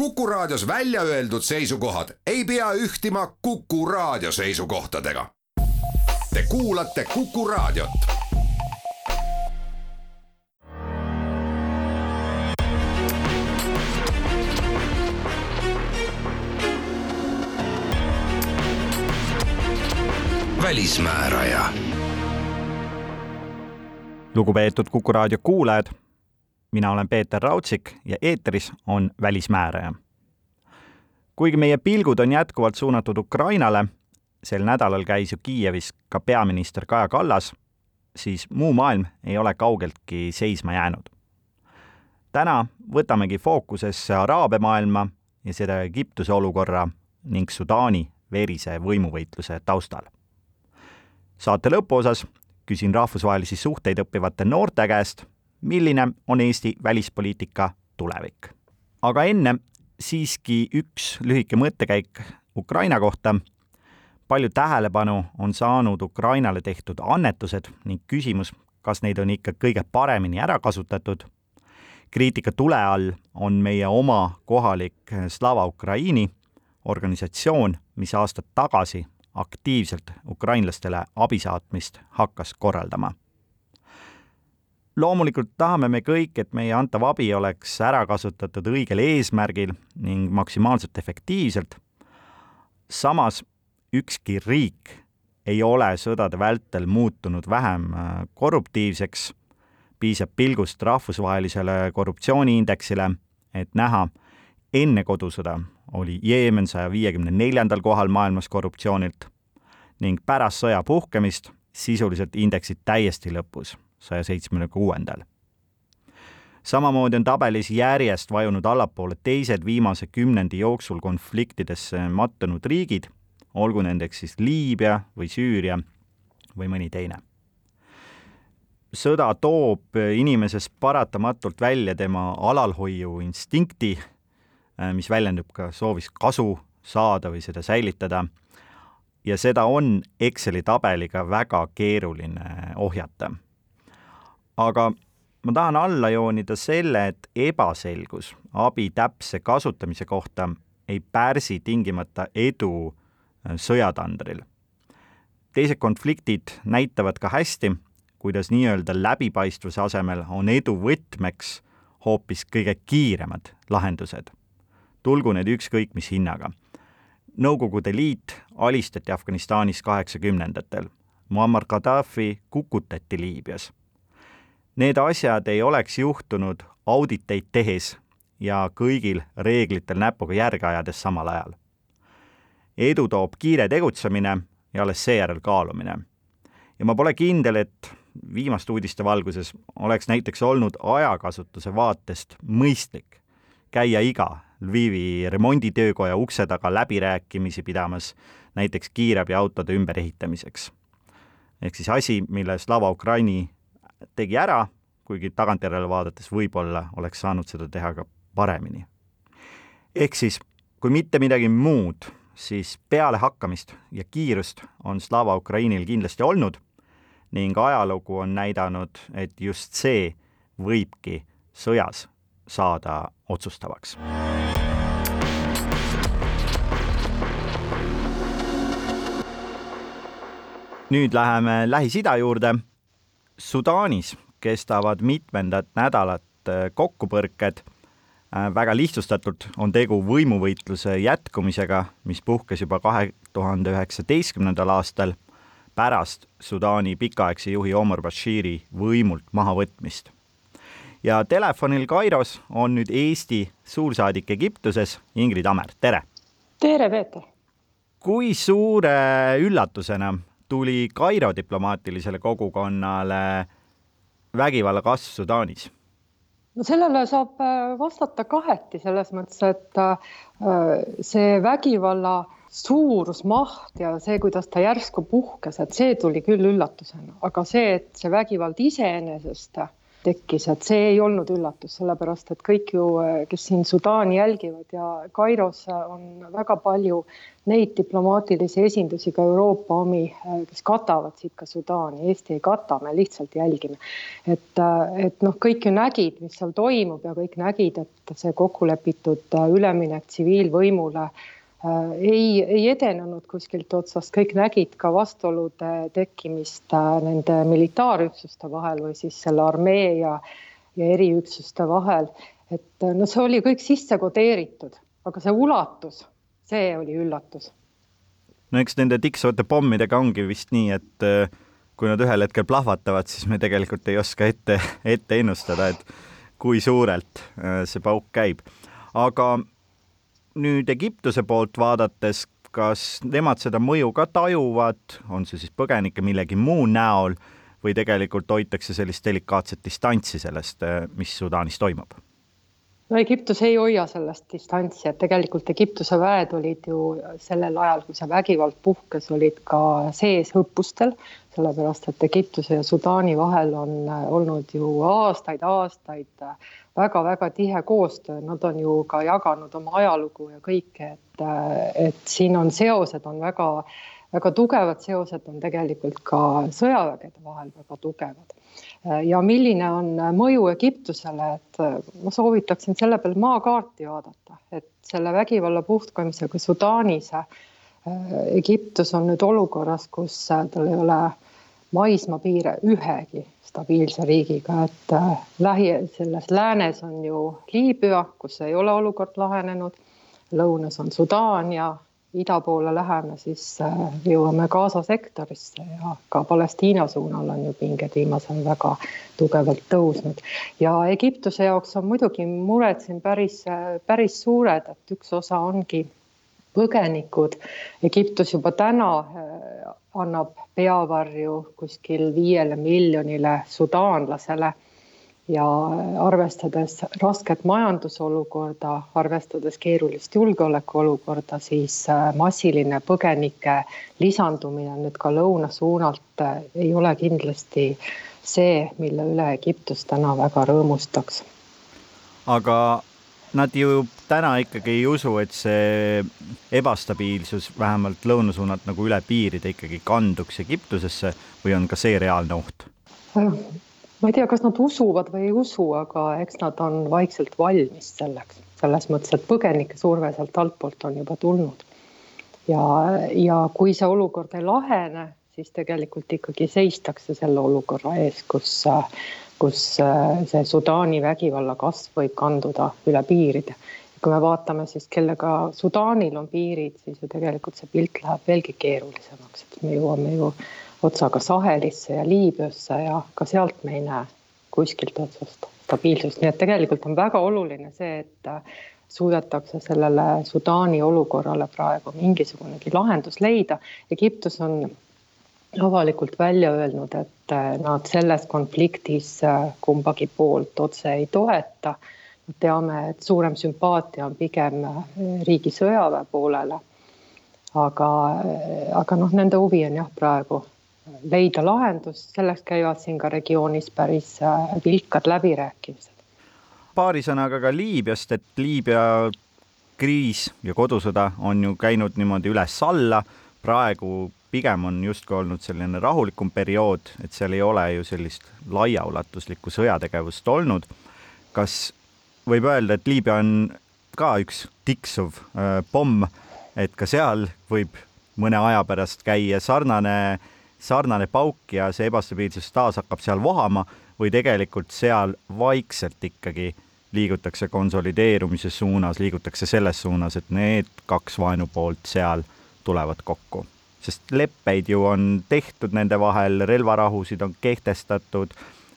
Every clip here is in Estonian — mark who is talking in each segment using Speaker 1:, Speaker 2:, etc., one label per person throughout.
Speaker 1: Kuku Raadios välja öeldud seisukohad ei pea ühtima Kuku Raadio seisukohtadega. Te kuulate Kuku Raadiot. välismääraja.
Speaker 2: lugupeetud Kuku Raadio kuulajad mina olen Peeter Raudsik ja eetris on Välismääraja. kuigi meie pilgud on jätkuvalt suunatud Ukrainale, sel nädalal käis ju Kiievis ka peaminister Kaja Kallas, siis muu maailm ei ole kaugeltki seisma jäänud. täna võtamegi fookusesse Araabia maailma ja seda Egiptuse olukorra ning Sudaani verise võimuvõitluse taustal. saate lõpuosas küsin rahvusvahelisi suhteid õppivate noorte käest milline on Eesti välispoliitika tulevik. aga enne siiski üks lühike mõttekäik Ukraina kohta. palju tähelepanu on saanud Ukrainale tehtud annetused ning küsimus, kas neid on ikka kõige paremini ära kasutatud. kriitika tule all on meie oma kohalik Slava Ukraini organisatsioon, mis aastad tagasi aktiivselt ukrainlastele abi saatmist hakkas korraldama loomulikult tahame me kõik, et meie antav abi oleks ära kasutatud õigel eesmärgil ning maksimaalselt efektiivselt. samas ükski riik ei ole sõdade vältel muutunud vähem äh, korruptiivseks, piisab pilgust rahvusvahelisele korruptsiooniindeksile, et näha, enne kodusõda oli Jeemen saja viiekümne neljandal kohal maailmas korruptsioonilt ning pärast sõja puhkemist sisuliselt indeksid täiesti lõpus saja seitsmekümne kuuendal. samamoodi on tabelis järjest vajunud allapoole teised viimase kümnendi jooksul konfliktidesse mattunud riigid, olgu nendeks siis Liibüa või Süüria või mõni teine. sõda toob inimeses paratamatult välja tema alalhoiuinstinkti, mis väljendub ka soovis kasu saada või seda säilitada ja seda on Exceli tabeliga väga keeruline ohjata aga ma tahan alla joonida selle, et ebaselgus abi täpse kasutamise kohta ei pärsi tingimata edu äh, sõjatandril. teised konfliktid näitavad ka hästi, kuidas nii-öelda läbipaistvuse asemel on edu võtmeks hoopis kõige kiiremad lahendused. tulgu need ükskõik mis hinnaga. Nõukogude Liit alistati Afganistanis kaheksakümnendatel. Muammar Gaddafi kukutati Liibüas need asjad ei oleks juhtunud auditeid tehes ja kõigil reeglitel näpuga järge ajades samal ajal. edu toob kiire tegutsemine ja alles seejärel kaalumine. ja ma pole kindel, et viimaste uudiste valguses oleks näiteks olnud ajakasutuse vaatest mõistlik käia iga Lvivi remonditöökoja ukse taga läbirääkimisi pidamas näiteks kiirabiautode ümberehitamiseks. ehk siis asi, mille Slava Ukraini tegi ära, kuigi tagantjärele vaadates võib-olla oleks saanud seda teha ka paremini. ehk siis, kui mitte midagi muud, siis pealehakkamist ja kiirust on Slava Ukrainil kindlasti olnud ning ajalugu on näidanud, et just see võibki sõjas saada otsustavaks. nüüd läheme Lähis-Ida juurde Sudaanis kestavad mitmendat nädalat äh, kokkupõrked. Äh, väga lihtsustatult on tegu võimuvõitluse jätkumisega, mis puhkes juba kahe tuhande üheksateistkümnendal aastal pärast Sudaani pikaaegse juhi Omar Bashiri võimult mahavõtmist. ja telefonil Kairos on nüüd Eesti suursaadik Egiptuses, Ingrid Ammer, tere!
Speaker 3: tere, Peeter!
Speaker 2: kui suure üllatusena tuli Kairo diplomaatilisele kogukonnale vägivalla kasv Sudaanis?
Speaker 3: no sellele saab äh, vastata kaheti, selles mõttes, et äh, see vägivalla suurus, maht ja see, kuidas ta järsku puhkes, et see tuli küll üllatusena, aga see, et see vägivald iseenesest tekkis, et see ei olnud üllatus, sellepärast et kõik ju, kes siin Sudaani jälgivad ja Kairos on väga palju neid diplomaatilisi esindusi, ka Euroopa omi, kes katavad siit ka Sudaani, Eesti ei kata, me lihtsalt jälgime. et, et noh, kõik ju nägid, mis seal toimub ja kõik nägid, et see kokkulepitud üleminek tsiviilvõimule äh, ei, ei edenenud kuskilt otsast, kõik nägid ka vastuolude tekkimist äh, nende militaarüksuste vahel või siis selle armee ja, ja eriüksuste vahel. et äh, no see oli kõik sisse kodeeritud, aga see ulatus, see oli üllatus.
Speaker 2: no eks nende tiksuvate pommidega ongi vist nii, et kui nad ühel hetkel plahvatavad, siis me tegelikult ei oska ette, ette ennustada, et kui suurelt see pauk käib. aga nüüd Egiptuse poolt vaadates, kas nemad seda mõju ka tajuvad, on see siis põgenike millegi muu näol või tegelikult hoitakse sellist delikaatset distantsi sellest, mis Sudaanis toimub?
Speaker 3: No Egiptus ei hoia sellest distantsi, et tegelikult Egiptuse väed olid ju sellel ajal, kui see vägivald puhkes, olid ka sees õppustel, sellepärast et Egiptuse ja Sudaani vahel on olnud ju aastaid-aastaid väga-väga tihe koostöö, nad on ju ka jaganud oma ajalugu ja kõike, et, et siin on seosed on väga, väga tugevad seosed on tegelikult ka sõjavägede vahel väga tugevad. ja milline on mõju Egiptusele, et ma soovitaksin selle peale maakaarti vaadata, et selle vägivalla puhtkamisega Sudaanis Egiptus on nüüd olukorras, kus tal ei ole maismaapiire ühegi stabiilse riigiga, et äh, lähi, selles läänes on ju Liibüa, kus ei ole olukord lahenenud, lõunas on Sudaan ja ida poole läheme, siis äh, jõuame Gaza sektorisse ja ka Palestiina suunal on ju pinged viimasel väga tugevalt tõusnud. ja Egiptuse jaoks on muidugi mured siin päris, päris suured, et üks osa ongi põgenikud. Egiptus juba täna äh, annab peavarju kuskil viiele miljonile sudaanlasele ja arvestades rasket majandusolukorda, arvestades keerulist julgeolekuolukorda, siis äh, massiline põgenike lisandumine nüüd ka lõunasuunalt äh, ei ole kindlasti see, mille üle Egiptus täna väga rõõmustaks.
Speaker 2: aga nad ju täna ikkagi ei usu, et see ebastabiilsus vähemalt lõunasuunalt nagu üle piiride ikkagi kanduks Egiptusesse või on ka see reaalne oht?
Speaker 3: Ma ei tea, kas nad usuvad või ei usu, aga eks nad on vaikselt valmis selleks, selles mõttes, et põgenike surve sealt altpoolt on juba tulnud. ja, ja kui see olukord ei lahene, siis tegelikult ikkagi seistakse selle olukorra ees, kus kus äh, see Sudaani vägivalla kasv võib kanduda üle piiride. kui me vaatame siis, kellega Sudaanil on piirid, siis ju tegelikult see pilt läheb veelgi keerulisemaks, et me jõuame ju otsaga Sahelisse ja Liibüasse ja ka sealt me ei näe kuskilt otsast stabiilsust, nii et tegelikult on väga oluline see, et äh, suudetakse sellele Sudaani olukorrale praegu mingisugunegi lahendus leida. Egiptus on avalikult välja öelnud, et äh, nad selles konfliktis äh, kumbagi poolt otse ei toeta. teame, et suurem sümpaatia on pigem riigi sõjaväe poolele. aga, aga noh, nende huvi on jah, praegu leida lahendus, selleks käivad siin ka regioonis päris vilkad läbirääkimised.
Speaker 2: paari sõnaga ka Liibüast, et Liibüa kriis ja kodusõda on ju käinud niimoodi üles-alla, praegu pigem on justkui olnud selline rahulikum periood, et seal ei ole ju sellist laiaulatuslikku sõjategevust olnud. kas võib öelda, et Liibüa on ka üks tiksuv äh, pomm, et ka seal võib mõne aja pärast käia sarnane, sarnane pauk ja see ebastabiilsus taas hakkab seal vohama või tegelikult seal vaikselt ikkagi liigutakse konsolideerumise suunas, liigutakse selles suunas, et need kaks vaenupoolt seal tulevad kokku sest leppeid ju on tehtud nende vahel, relvarahusid on kehtestatud,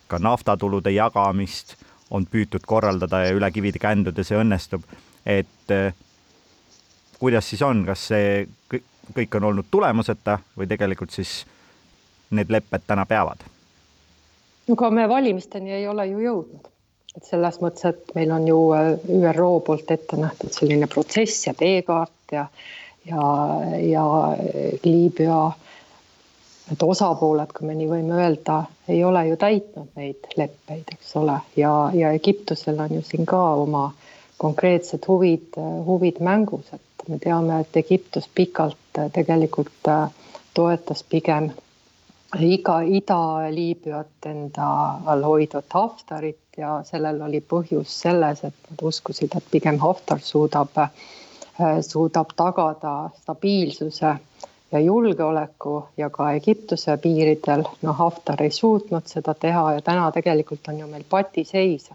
Speaker 2: ka naftatulude jagamist on püütud korraldada ja üle kivide kändude see õnnestub. et eh, kuidas siis on, kas see kõik on olnud tulemuseta või tegelikult siis need lepped täna peavad?
Speaker 3: aga me valimisteni ei ole ju jõudnud, et selles mõttes, et meil on ju eh, ÜRO poolt ette nähtud selline protsess ja teekaart ja ja, ja Liibüa et osapooled, kui me nii võime öelda, ei ole ju täitnud neid leppeid, eks ole, ja, ja Egiptusel on ju siin ka oma konkreetsed huvid, huvid mängus, et me teame, et Egiptus pikalt tegelikult toetas pigem iga Ida-Liibüat enda all hoidvat Haftarit ja sellel oli põhjus selles, et nad uskusid, et pigem Haftar suudab, suudab tagada stabiilsuse ja julgeoleku ja ka Egiptuse piiridel, noh, Haftar ei suutnud seda teha ja täna tegelikult on ju meil patiseis.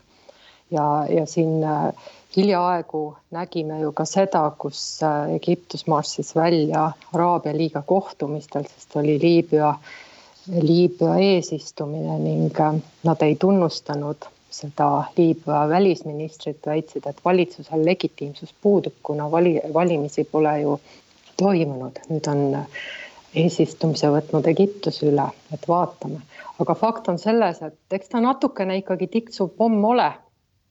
Speaker 3: ja, ja siin äh, hiljaaegu nägime ju ka seda, kus äh, Egiptus marssis välja Araabia liiga kohtumistel, sest oli Liibüa, Liibüa eesistumine ning äh, nad ei tunnustanud seda Liibüa välisministrit, väitsid, et valitsusel legitiimsus puudub, kuna vali, valimisi pole ju toimunud, nüüd on eesistumise võtnud Egiptus üle, et vaatame, aga fakt on selles, et eks ta natukene ikkagi tiksuv pomm ole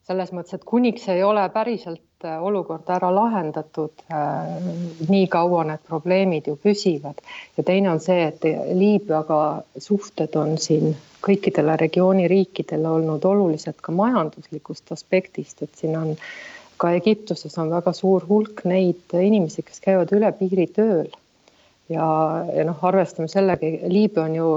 Speaker 3: selles mõttes, et kuniks ei ole päriselt äh, olukord ära lahendatud, äh, nii kaua need probleemid ju püsivad. ja teine on see, et Liibüaga suhted on siin kõikidele regiooni riikidele olnud olulised ka majanduslikust aspektist, et siin on ka Egiptuses on väga suur hulk neid inimesi, kes käivad üle piiri tööl. ja, ja noh, arvestame sellega, Liibüa on ju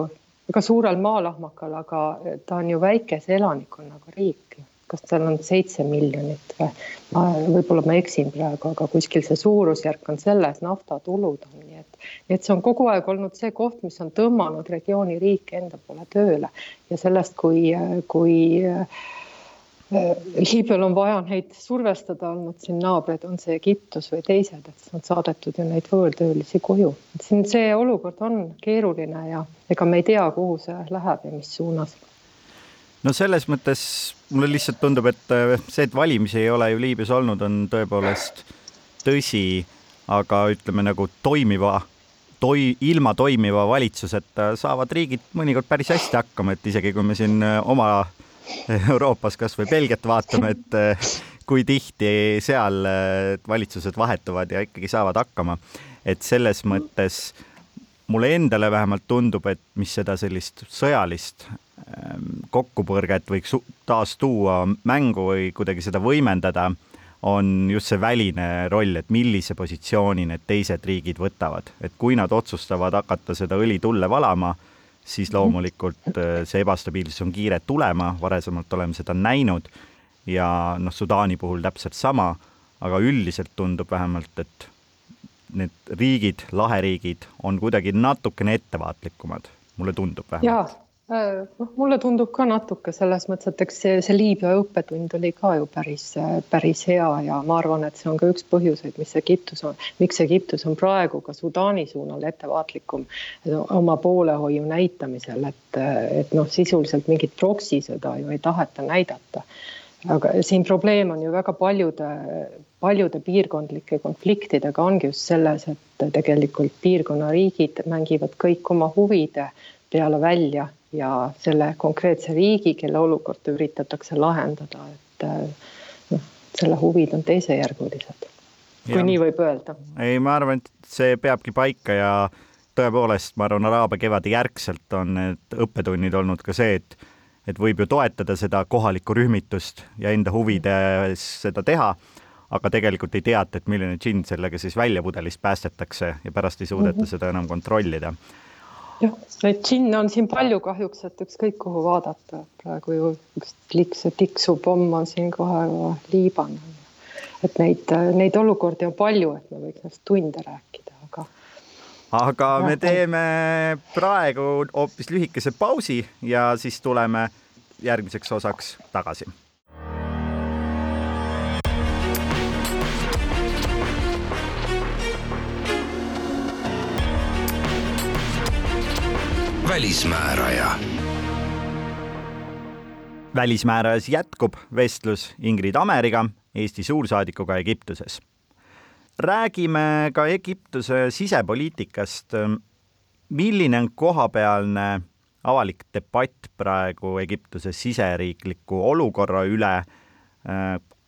Speaker 3: väga suurel maalahmakal, aga ta on ju väikese elanikkonnaga riik. Kas seal on seitse miljonit või? ma, võib-olla ma eksin praegu, aga kuskil see suurusjärk on selles, naftatulud on, nii et, et see on kogu aeg olnud see koht, mis on tõmmanud regiooni riike enda poole tööle ja sellest, kui, kui äh, Liibüal on vaja neid survestada olnud siin naabreid, on see Egiptus või teised, et on saadetud ju neid võõrtöölisi koju. siin see olukord on keeruline ja ega me ei tea, kuhu see läheb ja mis suunas.
Speaker 2: No selles mõttes mulle lihtsalt tundub, et äh, see, et valimisi ei ole ju Liibüas olnud, on tõepoolest tõsi, aga ütleme nagu toimiva toi-, ilma toimiva valitsuseta saavad riigid mõnikord päris hästi hakkama, et isegi kui me siin äh, oma Euroopas kasvõi Belgiat vaatame, et eh, kui tihti seal valitsused vahetuvad ja ikkagi saavad hakkama. et selles mõttes mulle endale vähemalt tundub, et mis seda sellist sõjalist kokkupõrget võiks taas tuua mängu või kuidagi seda võimendada, on just see väline roll, et millise positsiooni need teised riigid võtavad, et kui nad otsustavad hakata seda õli tulle valama siis loomulikult äh, see ebastabiilsus on kiire tulema, varasemalt oleme seda näinud ja noh, Sudaani puhul täpselt sama, aga üldiselt tundub vähemalt, et need riigid, laheriigid on kuidagi natukene ettevaatlikumad, mulle tundub vähemalt.
Speaker 3: Äh, noh, mulle tundub ka natuke selles mõttes, et eks see, see Liibüa õppetund oli ka ju päris, päris hea ja ma arvan, et see on ka üks põhjuseid, mis Egiptus on, miks Egiptus on praegu ka Sudaani suunal ettevaatlikum oma poolehoiu näitamisel, et, et noh, sisuliselt mingit proksisõda ju ei taheta näidata. aga siin probleem on ju väga paljude, paljude piirkondlike konfliktidega ongi just selles, et tegelikult piirkonna riigid mängivad kõik oma huvide peale välja ja selle konkreetse riigi, kelle olukorda üritatakse lahendada, et äh, noh, selle huvid on teisejärgulised, kui ja. nii võib öelda.
Speaker 2: ei, ma arvan, et see peabki paika ja tõepoolest, ma arvan, Araabia kevade järgselt on need õppetunnid olnud ka see, et et võib ju toetada seda kohalikku rühmitust ja enda huvides seda teha, aga tegelikult ei teata, et milline džinn sellega siis välja pudelist päästetakse ja pärast ei suudeta mm -hmm. seda enam kontrollida
Speaker 3: jah, neid džinne on siin palju kahjuks, et ükskõik kuhu vaadata, praegu ju üks liks, tiksupomm on siin kohe Liibanon. et neid, neid olukordi on palju, et me võiks neist tunde rääkida, aga.
Speaker 2: aga me teeme praegu hoopis lühikese pausi ja siis tuleme järgmiseks osaks tagasi
Speaker 1: välismääraja.
Speaker 2: välismäärajas jätkub vestlus Ingrid Ameriga, Eesti suursaadikuga Egiptuses. räägime ka Egiptuse sisepoliitikast. milline on kohapealne avalik debatt praegu Egiptuse siseriikliku olukorra üle?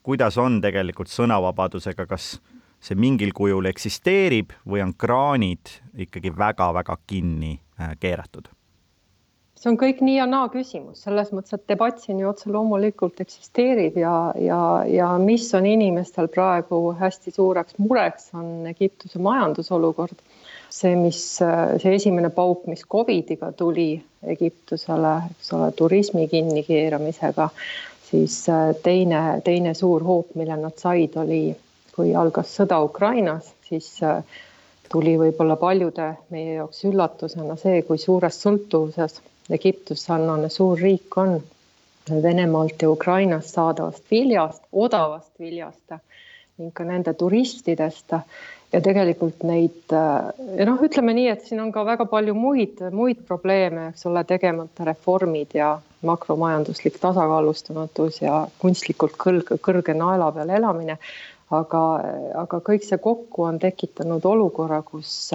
Speaker 2: kuidas on tegelikult sõnavabadusega, kas see mingil kujul eksisteerib või on kraanid ikkagi väga-väga kinni keeratud?
Speaker 3: see on kõik nii ja naa küsimus, selles mõttes, et debatt siin ju otse loomulikult eksisteerib ja, ja, ja mis on inimestel praegu hästi suureks mureks, on Egiptuse majandusolukord. see, mis, see esimene pauk, mis Covidiga tuli Egiptusele, eks ole, turismi kinnikeeramisega, siis teine, teine suur hoop, mille nad said, oli, kui algas sõda Ukrainas, siis tuli võib-olla paljude meie jaoks üllatusena see, kui suures sõltuvuses Egiptus sarnane suur riik on Venemaalt ja Ukrainast saadavast viljast, odavast viljast ning ka nende turistidest ja tegelikult neid noh, ütleme nii, et siin on ka väga palju muid, muid probleeme, eks ole, tegemata reformid ja makromajanduslik tasakaalustamatus ja kunstlikult kõrge, kõrge naela peal elamine. Aga, aga kõik see kokku on tekitanud olukorra, kus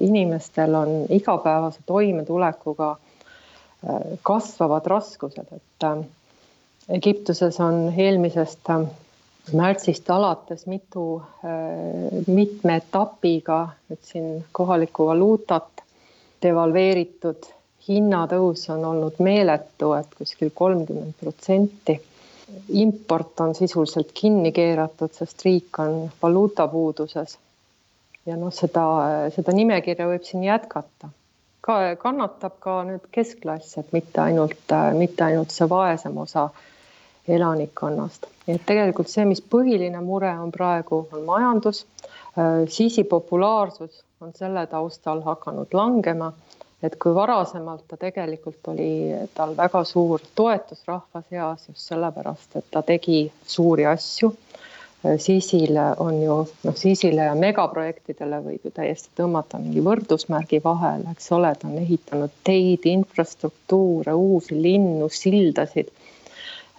Speaker 3: inimestel on igapäevase toimetulekuga kasvavad raskused, et äh, Egiptuses on eelmisest äh, märtsist alates mitu, äh, mitme etapiga nüüd siin kohalikku valuutat devalveeritud, hinnatõus on olnud meeletu, et kuskil kolmkümmend protsenti. Import on sisuliselt kinni keeratud, sest riik on valuutapuuduses. ja noh, seda, seda nimekirja võib siin jätkata ka kannatab ka nüüd keskklass, et mitte ainult, mitte ainult see vaesem osa elanikkonnast. et tegelikult see, mis põhiline mure on praegu, on majandus. Sisi populaarsus on selle taustal hakanud langema, et kui varasemalt ta tegelikult oli tal väga suur toetus rahva seas just sellepärast, et ta tegi suuri asju Siisile on ju noh, Siisile ja megaprojektidele võib ju täiesti tõmmata mingi võrdusmärgi vahele, eks ole, ta on ehitanud teid, infrastruktuure, uusi linnu, sildasid.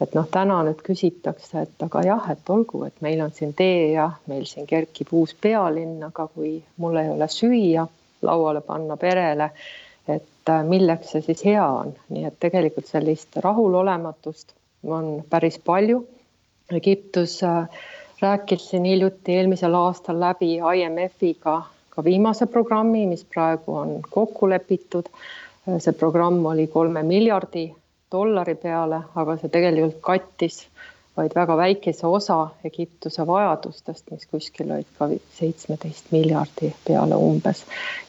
Speaker 3: et noh, täna nüüd küsitakse, et aga jah, et olgu, et meil on siin tee ja meil siin kerkib uus pealinn, aga kui mul ei ole süüa lauale panna perele, et äh, milleks see siis hea on, nii et tegelikult sellist rahulolematust on päris palju. Egiptus äh, rääkisin hiljuti eelmisel aastal läbi IMF-iga ka viimase programmi, mis praegu on kokku lepitud. see programm oli kolme miljardi dollari peale, aga see tegelikult kattis vaid väga väikese osa Egiptuse vajadustest, mis kuskil olid ka seitsmeteist miljardi peale umbes.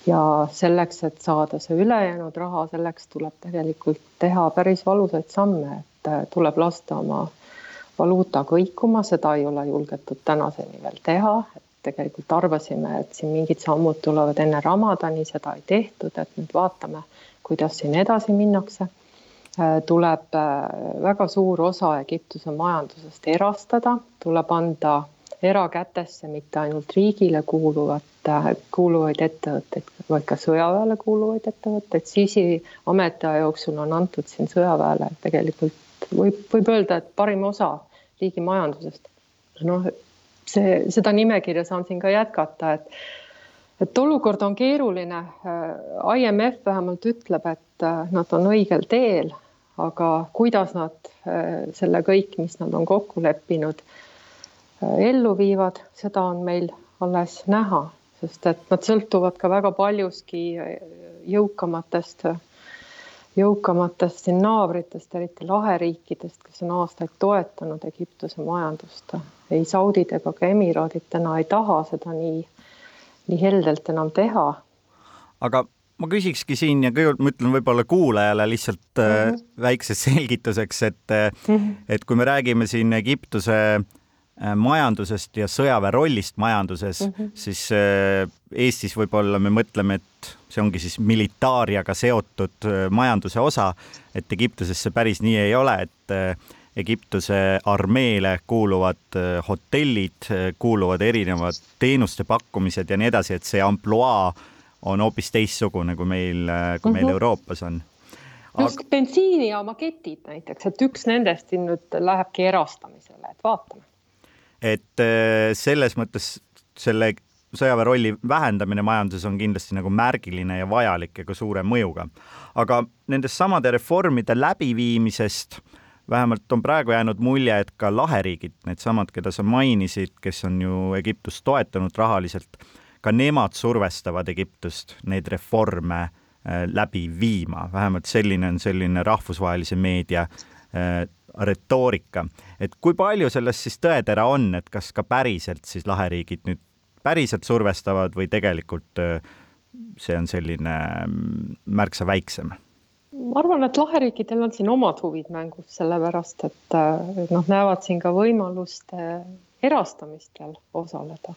Speaker 3: ja selleks, et saada see ülejäänud raha, selleks tuleb tegelikult teha päris valusaid samme, et tuleb lasta oma valuuta kõikuma, seda ei ole julgetud tänaseni veel teha, et tegelikult arvasime, et siin mingid sammud tulevad enne Ramadani, seda ei tehtud, et nüüd vaatame, kuidas siin edasi minnakse. Äh, tuleb äh, väga suur osa Egiptuse majandusest erastada, tuleb anda erakätesse mitte ainult riigile kuuluvat, äh, kuuluvaid ettevõtteid, vaid ka sõjaväele kuuluvaid ettevõtteid. Sisi ametiaja jooksul on antud siin sõjaväele tegelikult võib, võib öelda, et parim osa riigi majandusest. noh, see, seda nimekirja saan siin ka jätkata, et et olukord on keeruline. IMF vähemalt ütleb, et äh, nad on õigel teel, aga kuidas nad äh, selle kõik, mis nad on kokku leppinud, äh, ellu viivad, seda on meil alles näha, sest et nad sõltuvad ka väga paljuski jõukamatest jõukamatest siin naabritest, eriti laheriikidest, kes on aastaid toetanud Egiptuse majandust. ei Saudid ega ka Emiraadid täna ei taha seda nii, nii heldelt enam teha.
Speaker 2: aga ma küsikski siin ja kõigepealt ma ütlen võib-olla kuulajale lihtsalt mm -hmm. väikseks selgituseks, et mm, -hmm. et kui me räägime siin Egiptuse äh, majandusest ja sõjaväe rollist majanduses mm, -hmm. siis äh, Eestis võib-olla me mõtleme, et see ongi siis militaariaga seotud äh, majanduse osa, et Egiptuses see päris nii ei ole, et äh, Egiptuse armeele kuuluvad äh, hotellid, kuuluvad erinevad teenuste pakkumised ja nii edasi, et see ampluaa on hoopis teistsugune, kui meil, kui meil mm -hmm. Euroopas on.
Speaker 3: just bensiinijaama ketid näiteks, et üks nendest siin nüüd lähebki erastamisele, et vaatame.
Speaker 2: et selles mõttes selle sõjaväe rolli vähendamine majanduses on kindlasti nagu märgiline ja vajalik ja ka suure mõjuga. aga nendest samade reformide läbiviimisest vähemalt on praegu jäänud mulje, et ka laheriigid, needsamad, keda sa mainisid, kes on ju Egiptust toetanud rahaliselt, ka nemad survestavad Egiptust neid reforme läbi viima, vähemalt selline on selline rahvusvahelise meedia retoorika. et kui palju selles siis tõetera on, et kas ka päriselt siis laheriigid nüüd päriselt survestavad või tegelikult see on selline mm, märksa väiksem?
Speaker 3: ma arvan, et laheriikidel on siin omad huvid mängus, sellepärast et noh, näevad siin ka võimalust erastamistel osaleda.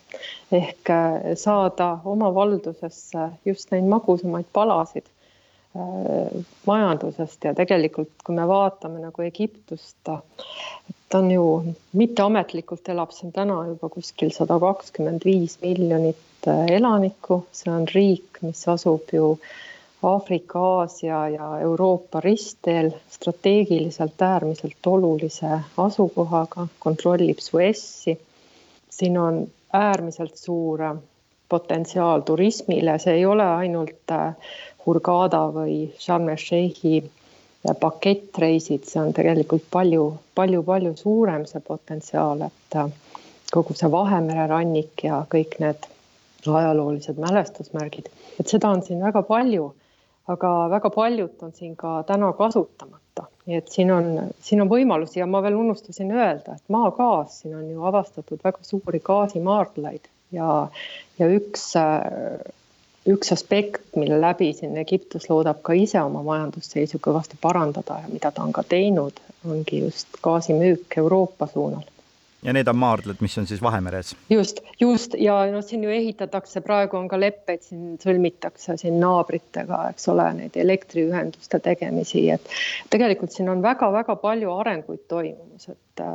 Speaker 3: Ehk saada oma valdusesse just neid magusamaid palasid Äh, majandusest ja tegelikult, kui me vaatame nagu Egiptust, ta on ju mitteametlikult elab siin täna juba kuskil sada kakskümmend viis miljonit äh, elanikku, see on riik, mis asub ju Aafrika, Aasia ja Euroopa ristteel strateegiliselt äärmiselt olulise asukohaga, kontrollib Suessi. siin on äärmiselt suur potentsiaal turismile, see ei ole ainult äh, Hurghada või Sharm el Sheikhi pakettreisid, see on tegelikult palju, palju, palju suurem see potentsiaal, et äh, kogu see Vahemere rannik ja kõik need ajaloolised mälestusmärgid, et seda on siin väga palju, aga väga paljut on siin ka täna kasutamata, nii et siin on, siin on võimalusi. Ja ma veel unustasin öelda, et maagaas, siin on ju avastatud väga suuri gaasimaardlaid. Ja, ja üks üks aspekt, mille läbi siin Egiptus loodab ka ise oma majandusseisu kõvasti parandada ja mida ta on ka teinud, ongi just gaasimüük Euroopa suunal.
Speaker 2: Ja need on maardlad, mis on siis Vahemeres?
Speaker 3: just, just. Ja noh, siin ju ehitatakse, praegu on ka leppeid siin sõlmitakse siin naabritega, eks ole, neid elektriühenduste tegemisi, et tegelikult siin on väga-väga palju arenguid toimumas, et,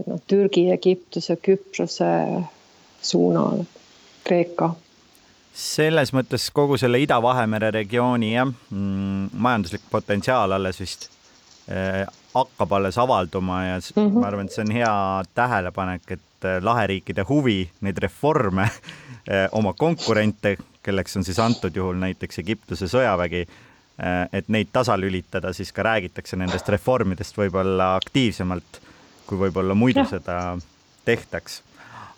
Speaker 3: et noh, Türgi, Egiptuse, Küprose suunal, Kreeka.
Speaker 2: Selles mõttes kogu selle Ida-Vahemere regiooni jah mm,, majanduslik potentsiaal alles vist äh, hakkab alles avalduma ja mm -hmm. ma arvan, et see on hea tähelepanek, et äh, laheriikide huvi neid reforme äh, oma konkurente, kelleks on siis antud juhul näiteks Egiptuse sõjavägi äh,, et neid tasalülitada, siis ka räägitakse nendest reformidest võib-olla aktiivsemalt, kui võib-olla muidu ja. seda tehtaks.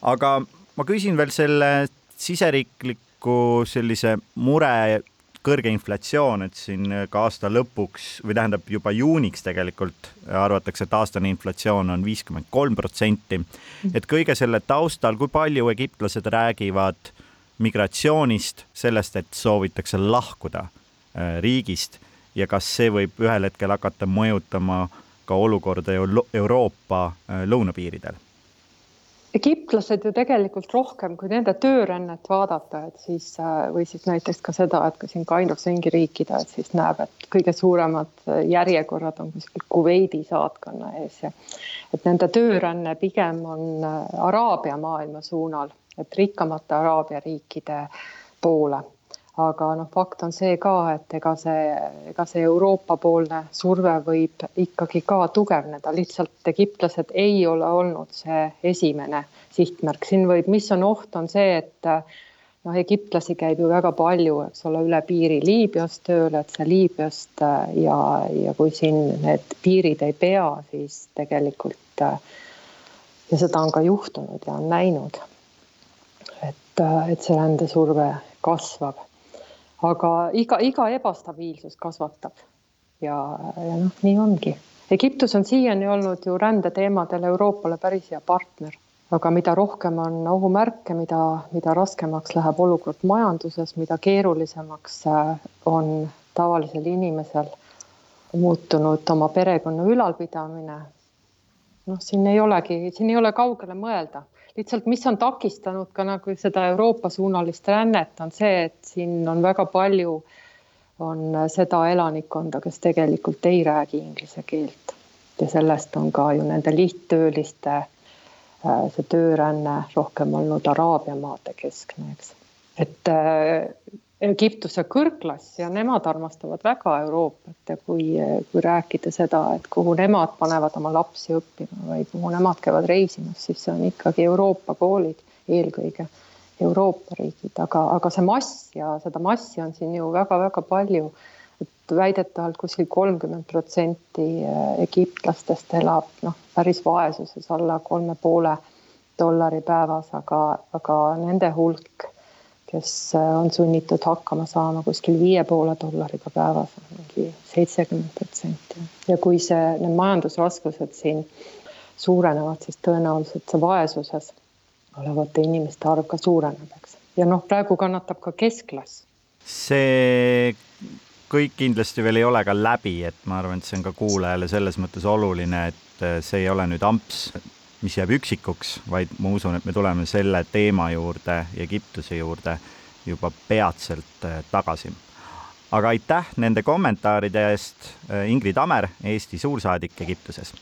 Speaker 2: aga ma küsin veel selle siseriiklik paraku sellise mure kõrge inflatsioon, et siin ka aasta lõpuks või tähendab juba juuniks tegelikult arvatakse, et aastane inflatsioon on viiskümmend kolm protsenti. et kõige selle taustal, kui palju egiptlased räägivad migratsioonist, sellest, et soovitakse lahkuda äh, riigist ja kas see võib ühel hetkel hakata mõjutama ka olukorda Euroopa äh, lõunapiiridel
Speaker 3: egiptlased ju tegelikult rohkem, kui nende töörännet vaadata, et siis äh, või siis näiteks ka seda, et kui siin Kainus ringi riikida, et siis näeb, et kõige suuremad äh, järjekorrad on kuskil Kuveidi saatkonna ees ja et nende tööränne pigem on äh, Araabia maailma suunal, et rikkamate Araabia riikide poole aga noh, fakt on see ka, et ega see, ega see Euroopa-poolne surve võib ikkagi ka tugevneda, lihtsalt egiptlased ei ole olnud see esimene sihtmärk, siin võib, mis on oht, on see, et noh, egiptlasi käib ju väga palju, eks ole, üle piiri Liibüast tööle, et see Liibüast ja, ja kui siin need piirid ei pea, siis tegelikult ja seda on ka juhtunud ja on näinud, et, et see rändesurve kasvab aga iga, iga ebastabiilsus kasvatab ja, ja noh, nii ongi. Egiptus on siiani olnud ju rändeteemadel Euroopale päris hea partner, aga mida rohkem on ohumärke, mida, mida raskemaks läheb olukord majanduses, mida keerulisemaks äh, on tavalisel inimesel muutunud oma perekonna ülalpidamine. noh, siin ei olegi, siin ei ole kaugele mõelda lihtsalt, mis on takistanud ka nagu seda Euroopa suunalist rännet, on see, et siin on väga palju, on seda elanikkonda, kes tegelikult ei räägi inglise keelt ja sellest on ka ju nende lihttööliste äh, see tööränne rohkem olnud Araabia maade keskne, eks. et äh, Egiptuse kõrgklass ja nemad armastavad väga Euroopat ja kui, kui rääkida seda, et kuhu nemad panevad oma lapsi õppima või kuhu nemad käivad reisimas, siis see on ikkagi Euroopa koolid eelkõige, Euroopa riigid, aga, aga see mass ja seda massi on siin ju väga-väga palju. et väidetavalt kuskil kolmkümmend protsenti egiptlastest elab noh, päris vaesuses alla kolme poole dollari päevas, aga, aga nende hulk kes on sunnitud hakkama saama kuskil viie poole dollariga päevas, mingi seitsekümmend protsenti. ja kui see, need majandusraskused siin suurenevad, siis tõenäoliselt see vaesuses olevate inimeste arv ka suureneb, eks. ja noh, praegu kannatab ka keskklass.
Speaker 2: see kõik kindlasti veel ei ole ka läbi, et ma arvan, et see on ka kuulajale selles mõttes oluline, et see ei ole nüüd amps, mis jääb üksikuks, vaid ma usun, et me tuleme selle teema juurde, Egiptuse juurde juba peatselt äh, tagasi. aga aitäh nende kommentaaride eest, äh, Ingrid Amer, Eesti suursaadik Egiptuses.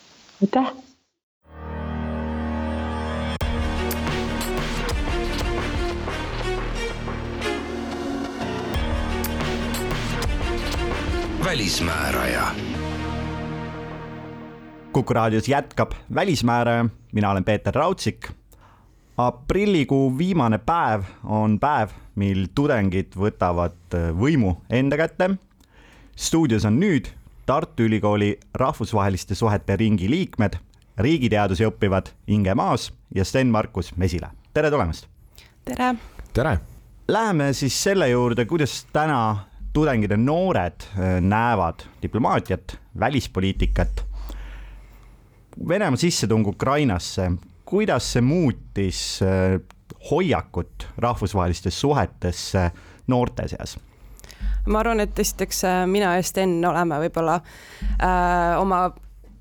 Speaker 3: aitäh
Speaker 1: välismääraja.
Speaker 2: kuku raadios jätkab Välismääraja, mina olen Peeter Raudsik. aprillikuu viimane päev on päev, mil tudengid võtavad võimu enda kätte. stuudios on nüüd Tartu Ülikooli rahvusvaheliste suhete ringi liikmed, riigiteadusi õppivad Inge Maas ja Sten-Markus Mesila. tere tulemast!
Speaker 4: tere!
Speaker 5: tere!
Speaker 2: Läheme siis selle juurde, kuidas täna tudengid ja noored äh, näevad diplomaatiat, välispoliitikat. Venemaa sissetung Ukrainasse, kuidas see muutis äh, hoiakut rahvusvahelistes suhetes noorte seas?
Speaker 4: ma arvan, et esiteks äh, mina ja Sten oleme võib-olla äh, oma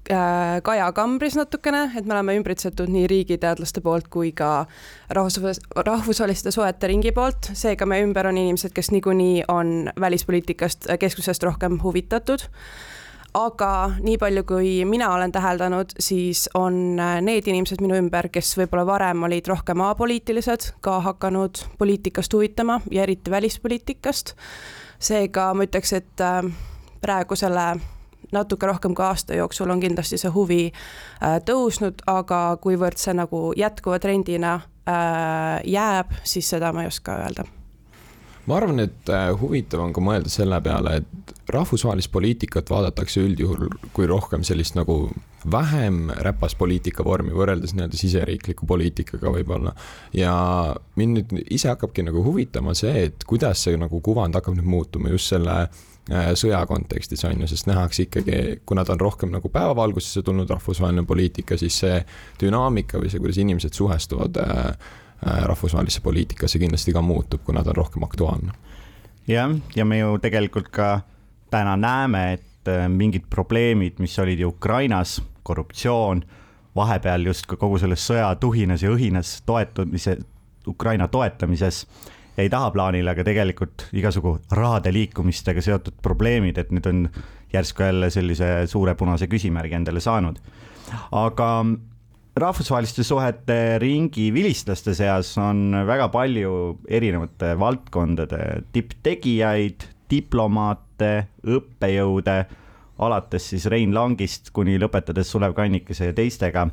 Speaker 4: Äh, Kaja kambris natukene, et me oleme ümbritsetud nii riigiteadlaste poolt kui ka rahvus, rahvusvaheliste suhete ringi poolt, seega meie ümber on inimesed, kes niikuinii on välispoliitikast, äh, keskusest rohkem huvitatud aga nii palju, kui mina olen täheldanud, siis on äh, need inimesed minu ümber, kes võib-olla varem olid rohkem apoliitilised, ka hakanud poliitikast huvitama ja eriti välispoliitikast. seega ma ütleks, et praegu selle natuke rohkem kui aasta jooksul on kindlasti see huvi äh, tõusnud, aga kuivõrd see nagu jätkuva trendina äh, jääb, siis seda ma ei oska öelda
Speaker 5: ma arvan, et äh, huvitav on ka mõelda selle peale, et rahvusvahelist poliitikat vaadatakse üldjuhul kui rohkem sellist nagu vähem räpas poliitika vormi võrreldes nii-öelda siseriikliku poliitikaga võib-olla. ja mind nüüd ise hakkabki nagu huvitama see, et kuidas see nagu kuvand hakkab nüüd muutuma just selle Äh, sõja kontekstis on ju, sest nähakse ikkagi, kuna ta on rohkem nagu päevavalgusesse tulnud rahvusvaheline poliitika, siis see dünaamika või see, kuidas inimesed suhestuvad äh, rahvusvahelisse poliitikasse kindlasti ka muutub, kuna ta on rohkem aktuaalne.
Speaker 2: jah, ja me ju tegelikult ka täna näeme, et mingid probleemid, mis olid ju Ukrainas, korruptsioon, vahepeal justkui kogu selles sõja tuhinas ja õhinas toetumise, Ukraina toetamises jäi tahaplaanile, aga tegelikult igasugu rahade liikumistega seotud probleemid, et nüüd on järsku jälle sellise suure punase küsimärgi endale saanud. aga rahvusvaheliste suhete ringi vilistlaste seas on väga palju erinevate valdkondade tipptegijaid, diplomaate, õppejõude, alates siis Rein Langist kuni lõpetades Sulev Kannikese ja teistega.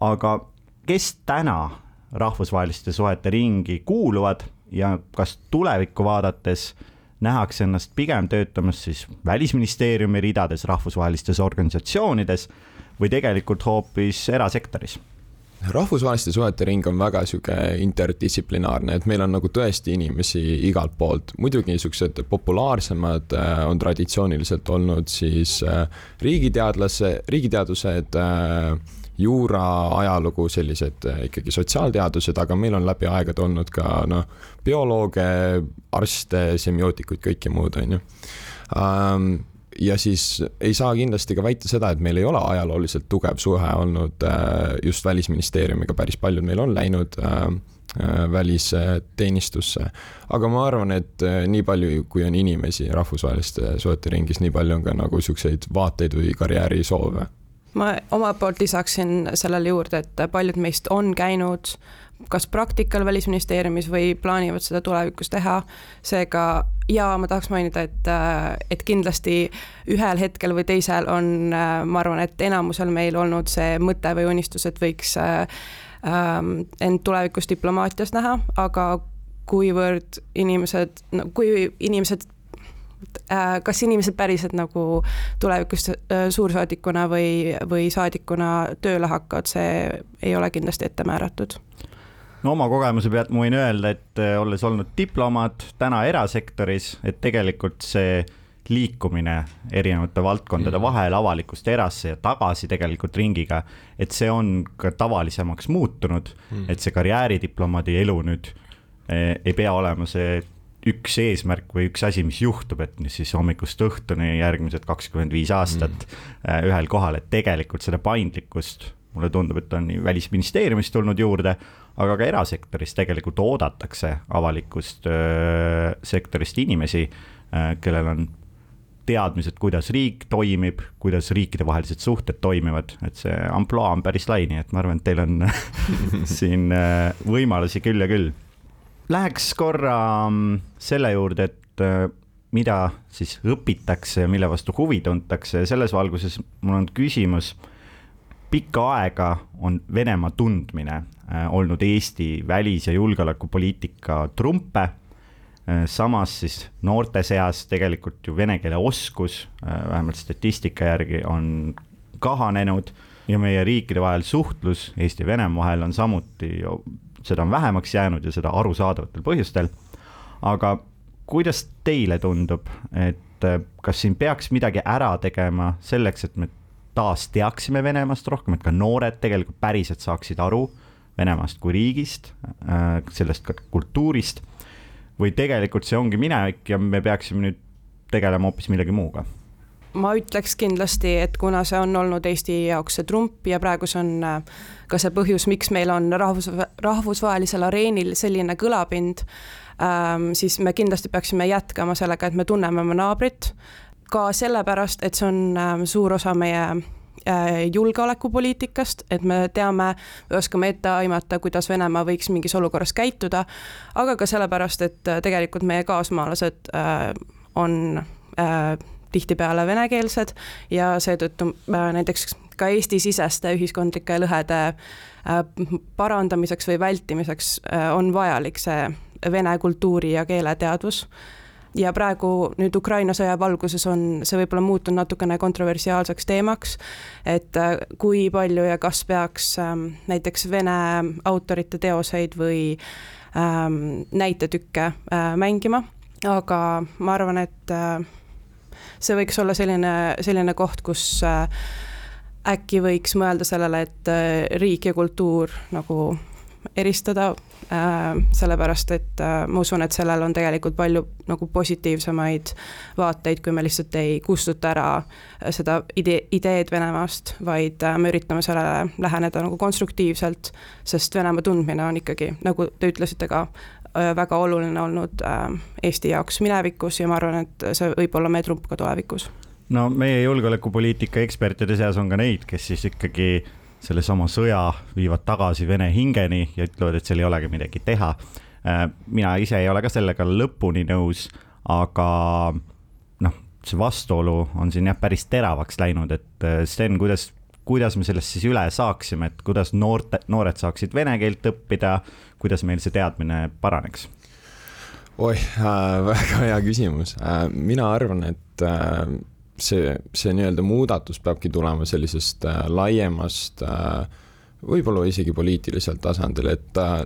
Speaker 2: aga kes täna rahvusvaheliste suhete ringi kuuluvad ja kas tulevikku vaadates nähakse ennast pigem töötamas siis välisministeeriumi ridades, rahvusvahelistes organisatsioonides või tegelikult hoopis erasektoris?
Speaker 5: rahvusvaheliste suhete ring on väga sihuke interdistsiplinaarne, et meil on nagu tõesti inimesi igalt poolt, muidugi niisugused populaarsemad äh, on traditsiooniliselt olnud siis äh, riigiteadlase, riigiteadused äh, juura, ajalugu, sellised ikkagi sotsiaalteadused, aga meil on läbi aegade olnud ka noh, biolooge, arste, semiootikuid, kõike muud, on ju um, ja siis ei saa kindlasti ka väita seda, et meil ei ole ajalooliselt tugev suhe olnud äh, just välisministeeriumiga, päris paljud meil on läinud äh, äh välisteenistusse. aga ma arvan, et nii palju, kui on inimesi rahvusvaheliste suhete ringis, nii palju on ka nagu siukseid vaateid või karjäärisoove
Speaker 4: ma omalt poolt lisaksin sellele juurde, et paljud meist on käinud kas praktikal Välisministeeriumis või plaanivad seda tulevikus teha. seega ja ma tahaks mainida, et, et kindlasti ühel hetkel või teisel on, ma arvan, et enamusel meil olnud see mõte või unistus, et võiks ähm, end tulevikus diplomaatias näha, aga kuivõrd inimesed, no kui inimesed Äh, kas inimesed päriselt nagu tulevikus äh, suursaadikuna või, või saadikuna tööle hakkavad, see ei ole kindlasti ette määratud
Speaker 2: no oma kogemuse pealt ma võin öelda, et äh, olles olnud diplomaat täna erasektoris, et tegelikult see liikumine erinevate valdkondade mm. vahel avalikust erasse ja tagasi tegelikult ringiga, et see on ka tavalisemaks muutunud mm., et see karjääridiplomaadi elu nüüd eh, ei pea olema see üks eesmärk või üks asi, mis juhtub, et siis hommikust õhtuni järgmised kakskümmend viis aastat mm. ühel kohal, et tegelikult seda paindlikkust mulle tundub, et on välisministeeriumist tulnud juurde, aga ka erasektoris tegelikult oodatakse avalikust sektorist inimesi, kellel on teadmised, kuidas riik toimib, kuidas riikidevahelised suhted toimivad, et see ampluaa on päris lai, nii et ma arvan, et teil on siin võimalusi küll ja küll. Läheks korra mm, selle juurde, et mida siis õpitakse ja mille vastu huvi tuntakse. Ja selles valguses mul on küsimus. pikka aega on Venemaa tundmine olnud Eesti välis- ja julgeolekupoliitika trumpe. Äh, samas siis noorte seas tegelikult ju vene keele oskus, vähemalt statistika järgi, on kahanenud ja meie riikide vahel suhtlus Eesti ja Venemaa vahel on samuti seda on vähemaks jäänud ja seda arusaadavatel põhjustel. aga kuidas teile tundub, et äh, kas siin peaks midagi ära tegema selleks, et me taas teaksime Venemaast rohkem, et ka noored tegelikult päriselt saaksid aru Venemaast kui riigist, äh, sellest ka kultuurist. või tegelikult see ongi minevik ja me peaksime nüüd tegelema hoopis millegi muuga
Speaker 4: ma ütleks kindlasti, et kuna see on olnud Eesti jaoks see trump ja praegu see on äh, ka see põhjus, miks meil on rahvus, rahvusvahelisel areenil selline kõlapind ähm,, siis me kindlasti peaksime jätkama sellega, et me tunneme oma naabrit, ka sellepärast, et see on ähm, suur osa meie julgeolekupoliitikast, et me teame, oskame ette aimata, kuidas Venemaa võiks mingis olukorras käituda, aga ka sellepärast, et äh, tegelikult meie kaasmaalased äh, on äh, tihtipeale venekeelsed ja seetõttu äh, näiteks ka Eesti-siseste ühiskondlike lõhede äh, parandamiseks või vältimiseks äh, on vajalik see vene kultuuri ja keeleteadvus ja praegu nüüd Ukraina sõja valguses on see võib-olla muutunud natukene kontroversiaalseks teemaks, et kui palju ja kas peaks ähm, näiteks vene autorite teoseid või ähm, näitetükke äh, mängima, aga ma arvan, et äh, see võiks olla selline, selline koht, kus äh, äkki võiks mõelda sellele, et äh, riik ja kultuur nagu eristada äh,, sellepärast et äh, ma usun, et sellel on tegelikult palju nagu positiivsemaid vaateid, kui me lihtsalt ei kustuta ära äh, seda idee, ideed Venemaast, vaid äh, me üritame sellele läheneda nagu konstruktiivselt, sest Venemaa tundmine on ikkagi, nagu te ütlesite ka, Äh, väga oluline olnud äh, Eesti jaoks minevikus ja ma arvan, et see võib olla meie trump ka tulevikus.
Speaker 2: no meie julgeolekupoliitika ekspertide seas on ka neid, kes siis ikkagi sellesama sõja viivad tagasi Vene hingeni ja ütlevad, et seal ei olegi midagi teha. Äh, mina ise ei ole ka sellega lõpuni nõus, aga noh, see vastuolu on siin jah, päris teravaks läinud, et Sten, kuidas kuidas me sellest siis üle saaksime, et kuidas noorte, noored saaksid vene keelt õppida, kuidas meil see teadmine paraneks?
Speaker 5: oih äh,, väga hea küsimus äh,. mina arvan, et äh, see, see nii-öelda muudatus peabki tulema sellisest äh, laiemast äh,, võib-olla isegi poliitilisel tasandil, et äh,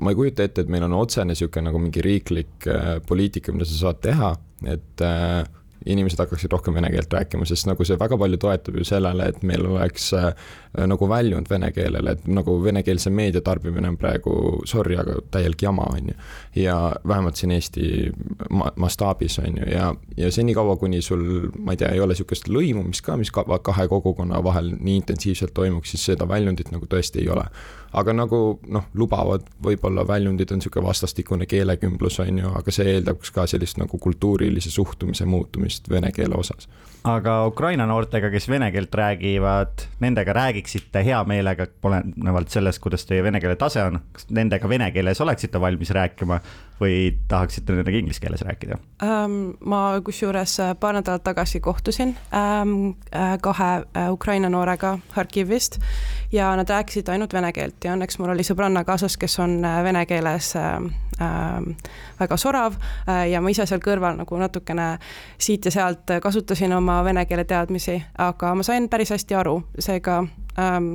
Speaker 5: ma ei kujuta ette, et meil on otsene niisugune nagu mingi riiklik äh, poliitika, mida sa saad teha, et äh, inimesed hakkaksid rohkem vene keelt rääkima, sest nagu see väga palju toetub ju sellele, et meil oleks äh, nagu väljund vene keelele, et nagu venekeelse meedia tarbimine on praegu, sorry, aga täielik jama, on ju. ja vähemalt siin Eesti ma mastaabis, on ju, ja, ja senikaua, kuni sul, ma ei tea, ei ole niisugust lõimumist ka, mis kahe kogukonna vahel nii intensiivselt toimuks, siis seda väljundit nagu tõesti ei ole aga nagu noh, lubavad võib-olla väljundid on niisugune vastastikune keelekümblus, on ju, aga see eeldaks ka sellist nagu kultuurilise suhtumise muutumist vene keele osas.
Speaker 2: aga Ukraina noortega, kes vene keelt räägivad, nendega räägiksite hea meelega, olenevalt sellest, kuidas teie vene keele tase on, kas nendega vene keeles oleksite valmis rääkima või tahaksite nendega inglise keeles rääkida
Speaker 4: ähm,? ma kusjuures äh, paar nädalat tagasi kohtusin äh, kahe äh, Ukraina noorega Harkivist ja nad rääkisid ainult vene keelt ja õnneks mul oli sõbranna kaasas, kes on vene keeles äh, väga sorav ja ma ise seal kõrval nagu natukene siit ja sealt kasutasin oma vene keele teadmisi, aga ma sain päris hästi aru, seega ähm,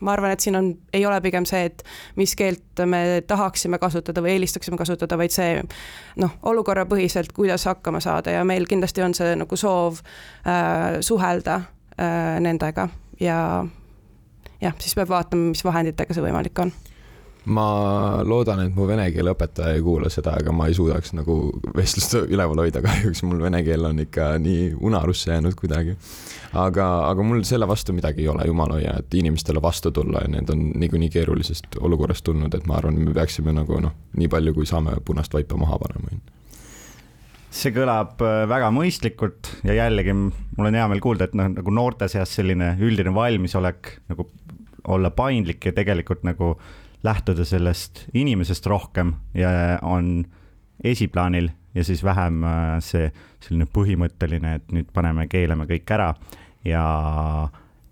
Speaker 4: ma arvan, et siin on, ei ole pigem see, et mis keelt me tahaksime kasutada või eelistaksime kasutada, vaid see noh, olukorrapõhiselt, kuidas hakkama saada. Ja meil kindlasti on see nagu soov äh, suhelda äh, nendega. Ja jah, siis peab vaatama, mis vahenditega see võimalik on
Speaker 5: ma loodan, et mu vene keele õpetaja ei kuula seda, aga ma ei suudaks nagu vestlust üleval hoida, kahjuks. Mul vene keel on ikka nii unarusse jäänud kuidagi. aga, aga mul selle vastu midagi ei ole, jumal hoia, et inimestele vastu tulla. Ja need on niikuinii keerulisest olukorrast tulnud, et ma arvan, me peaksime nagu noh, nii palju, kui saame punast vaipa maha panema
Speaker 2: see kõlab äh, väga mõistlikult ja jällegi mul on hea meel kuulda, et noh, nagu noorte seas selline üldine valmisolek nagu olla paindlik ja tegelikult nagu lähtuda sellest inimesest rohkem ja on esiplaanil ja siis vähem äh, see selline põhimõtteline, et nüüd paneme, keelame kõik ära ja,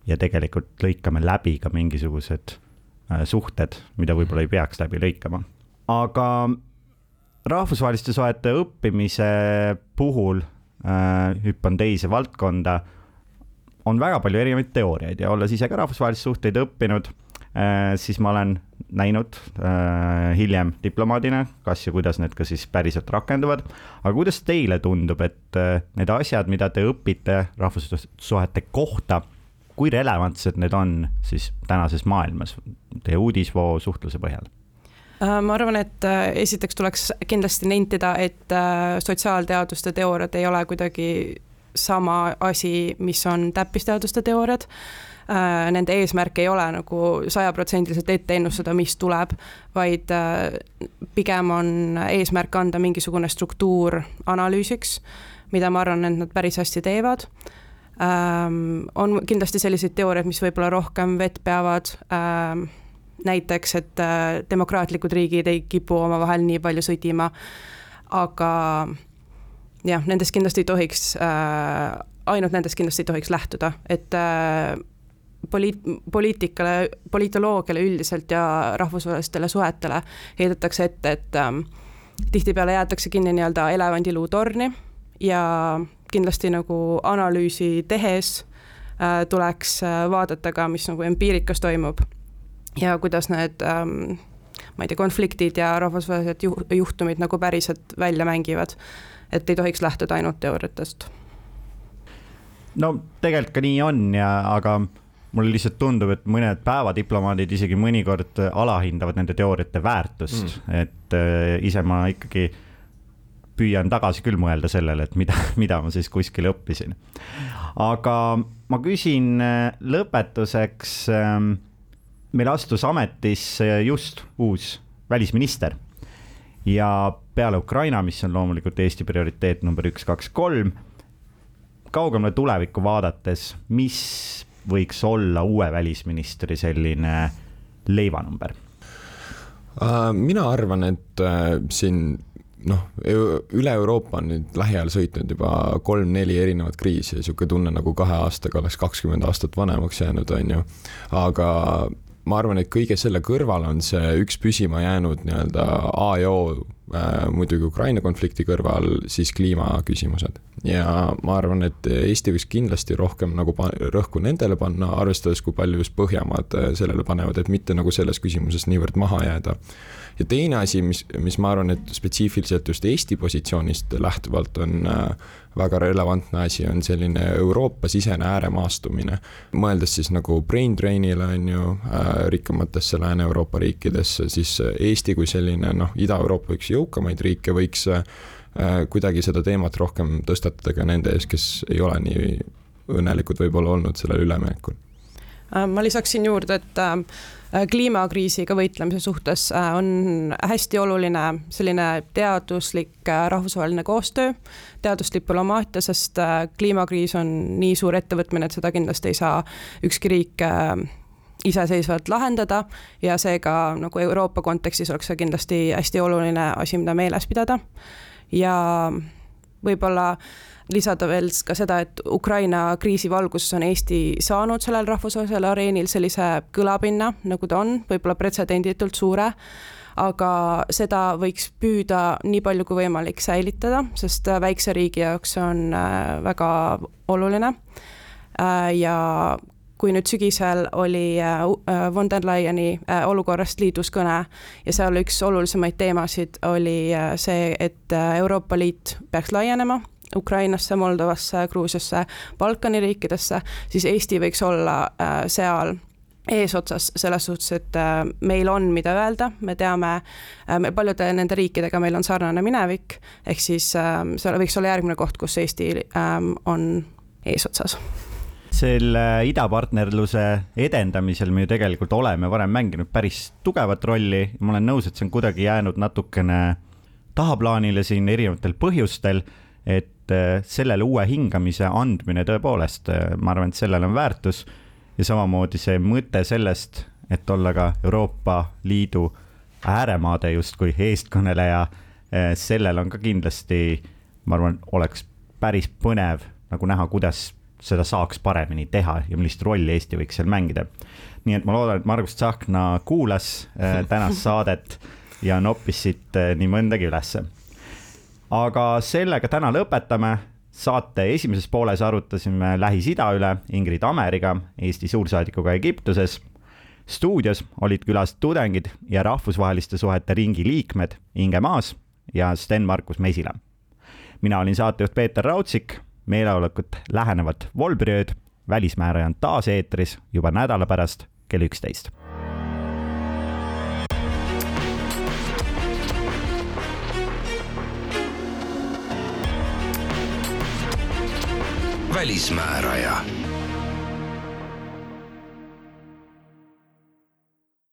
Speaker 2: ja tegelikult lõikame läbi ka mingisugused äh, suhted, mida võib-olla ei peaks läbi lõikama. aga rahvusvaheliste suhete õppimise puhul äh, hüppan teise valdkonda, on väga palju erinevaid teooriaid ja olles ise ka rahvusvahelisi suhteid õppinud äh,, siis ma olen näinud äh, hiljem diplomaadina, kas ja kuidas need ka siis päriselt rakenduvad. aga kuidas teile tundub, et äh, need asjad, mida te õpite rahvussuhete kohta, kui relevantsed need on siis tänases maailmas teie uudisvoo suhtluse põhjal?
Speaker 4: Äh, ma arvan, et äh, esiteks tuleks kindlasti nentida, et äh, sotsiaalteaduste teooriad ei ole kuidagi sama asi, mis on täppisteaduste teooriad. Nende eesmärk ei ole nagu sajaprotsendiliselt ette ennustada, mis tuleb, vaid pigem on eesmärk anda mingisugune struktuur analüüsiks, mida ma arvan, et nad päris hästi teevad. Ähm, on kindlasti selliseid teooriaid, mis võib-olla rohkem vett peavad ähm, näiteks, et äh, demokraatlikud riigid ei kipu omavahel nii palju sõdima, aga jah, nendest kindlasti ei tohiks äh,, ainult nendest kindlasti ei tohiks lähtuda, et äh, poliit-, poliitikale, poliitoloogiale üldiselt ja rahvusvahelistele suhetele heidetakse ette, et ähm, tihtipeale jäetakse kinni nii-öelda elevandiluutorni ja kindlasti nagu analüüsi tehes äh, tuleks äh, vaadata ka, mis nagu empiirikas toimub ja kuidas need ähm, ma ei tea, konfliktid ja rahvusvahelised juh-, juhtumid nagu päriselt välja mängivad. et ei tohiks lähtuda ainult teooriatest.
Speaker 2: no tegelikult ka nii on ja, aga mulle lihtsalt tundub, et mõned päevadiplomaadid isegi mõnikord alahindavad nende teooriate väärtust mm., et äh, ise ma ikkagi püüan tagasi küll mõelda sellele, et mida, mida ma siis kuskil õppisin. aga ma küsin äh, lõpetuseks äh, meil astus ametisse just uus välisminister ja peale Ukraina, mis on loomulikult Eesti prioriteet number üks, kaks, kolm, kaugemale tulevikku vaadates, mis võiks olla uue välisministri selline leivanumber?
Speaker 5: Äh, mina arvan, et äh, siin noh, üle Euroopa on nüüd lähiajal sõitnud juba kolm-neli erinevat kriisi ja niisugune tunne nagu kahe aastaga oleks kakskümmend aastat vanemaks jäänud, on ju. aga ma arvan, et kõige selle kõrval on see üks püsima jäänud nii-öelda A ja O muidugi Ukraina konflikti kõrval siis kliimaküsimused. ja ma arvan, et Eesti võiks kindlasti rohkem nagu rõhku nendele panna, arvestades, kui palju just Põhjamaad äh, sellele panevad, et mitte nagu selles küsimuses niivõrd maha jääda ja teine asi, mis, mis ma arvan, et spetsiifiliselt just Eesti positsioonist lähtuvalt on äh, väga relevantne asi, on selline Euroopa-sisene ääremaastumine. mõeldes siis nagu brain drain'ile on ju äh, rikkamatesse Lääne-Euroopa riikidesse, siis Eesti kui selline noh, Ida-Euroopa üks jõukamaid riike võiks äh, kuidagi seda teemat rohkem tõstatada ka nende ees, kes ei ole nii õnnelikud võib-olla olnud sellel üleminekul
Speaker 4: ma lisaksin juurde, et Äh, kliimakriisiga võitlemise suhtes äh, on hästi oluline selline teaduslik äh, rahvusvaheline koostöö, teadusdiplomaatia, sest kliimakriis on nii suur ettevõtmine, et seda kindlasti ei saa ükski riik iseseisvalt lahendada ja seega nagu Euroopa kontekstis oleks see kindlasti hästi oluline asi, mida meeles pidada. ja võib-olla äh, lisada veel ka seda, et Ukraina kriisi valguses on Eesti saanud sellel rahvusvahelisel areenil sellise kõlapinna, nagu ta on, võib-olla pretsedenditult suure, aga seda võiks püüda nii palju kui võimalik säilitada, sest väikse riigi jaoks on äh, väga oluline. Äh, ja kui nüüd sügisel oli äh, äh, von der Leyeni äh, olukorrast liidus kõne ja seal üks olulisemaid teemasid oli see, et Euroopa Liit peaks laienema Ukrainasse, Moldovasse, Gruusiasse, Balkani riikidesse, siis Eesti võiks olla seal eesotsas selles suhtes, et meil on, mida öelda, me teame, me paljude nende riikidega meil on sarnane minevik, ehk siis see võiks olla järgmine koht, kus Eesti on eesotsas
Speaker 2: selle idapartnerluse edendamisel me ju tegelikult oleme varem mänginud päris tugevat rolli. ma olen nõus, et see on kuidagi jäänud natukene tahaplaanile siin erinevatel põhjustel, et äh, sellele uue hingamise andmine tõepoolest, äh, ma arvan, et sellel on väärtus ja samamoodi see mõte sellest, et olla ka Euroopa Liidu ääremaade justkui eestkõneleja, äh, sellel on ka kindlasti, ma arvan, oleks päris põnev nagu näha, kuidas seda saaks paremini teha ja millist rolli Eesti võiks seal mängida. nii et ma loodan, et Margus Tsahkna kuulas äh, tänast saadet ja noppis siit äh, nii mõndagi ülesse. aga sellega täna lõpetame saate esimeses pooles arutasime Lähis-Ida üle Ingrid Ameriga, Eesti suursaadikuga Egiptuses. stuudios olid külas tudengid ja rahvusvaheliste suhete ringi liikmed Inge Maas ja Sten-Markus Mesila. mina olin saatejuht Peeter Raudsik meeleolekut lähenevat Volbriööd. välismääraja on taas eetris juba nädala pärast kell üksteist.
Speaker 1: välismääraja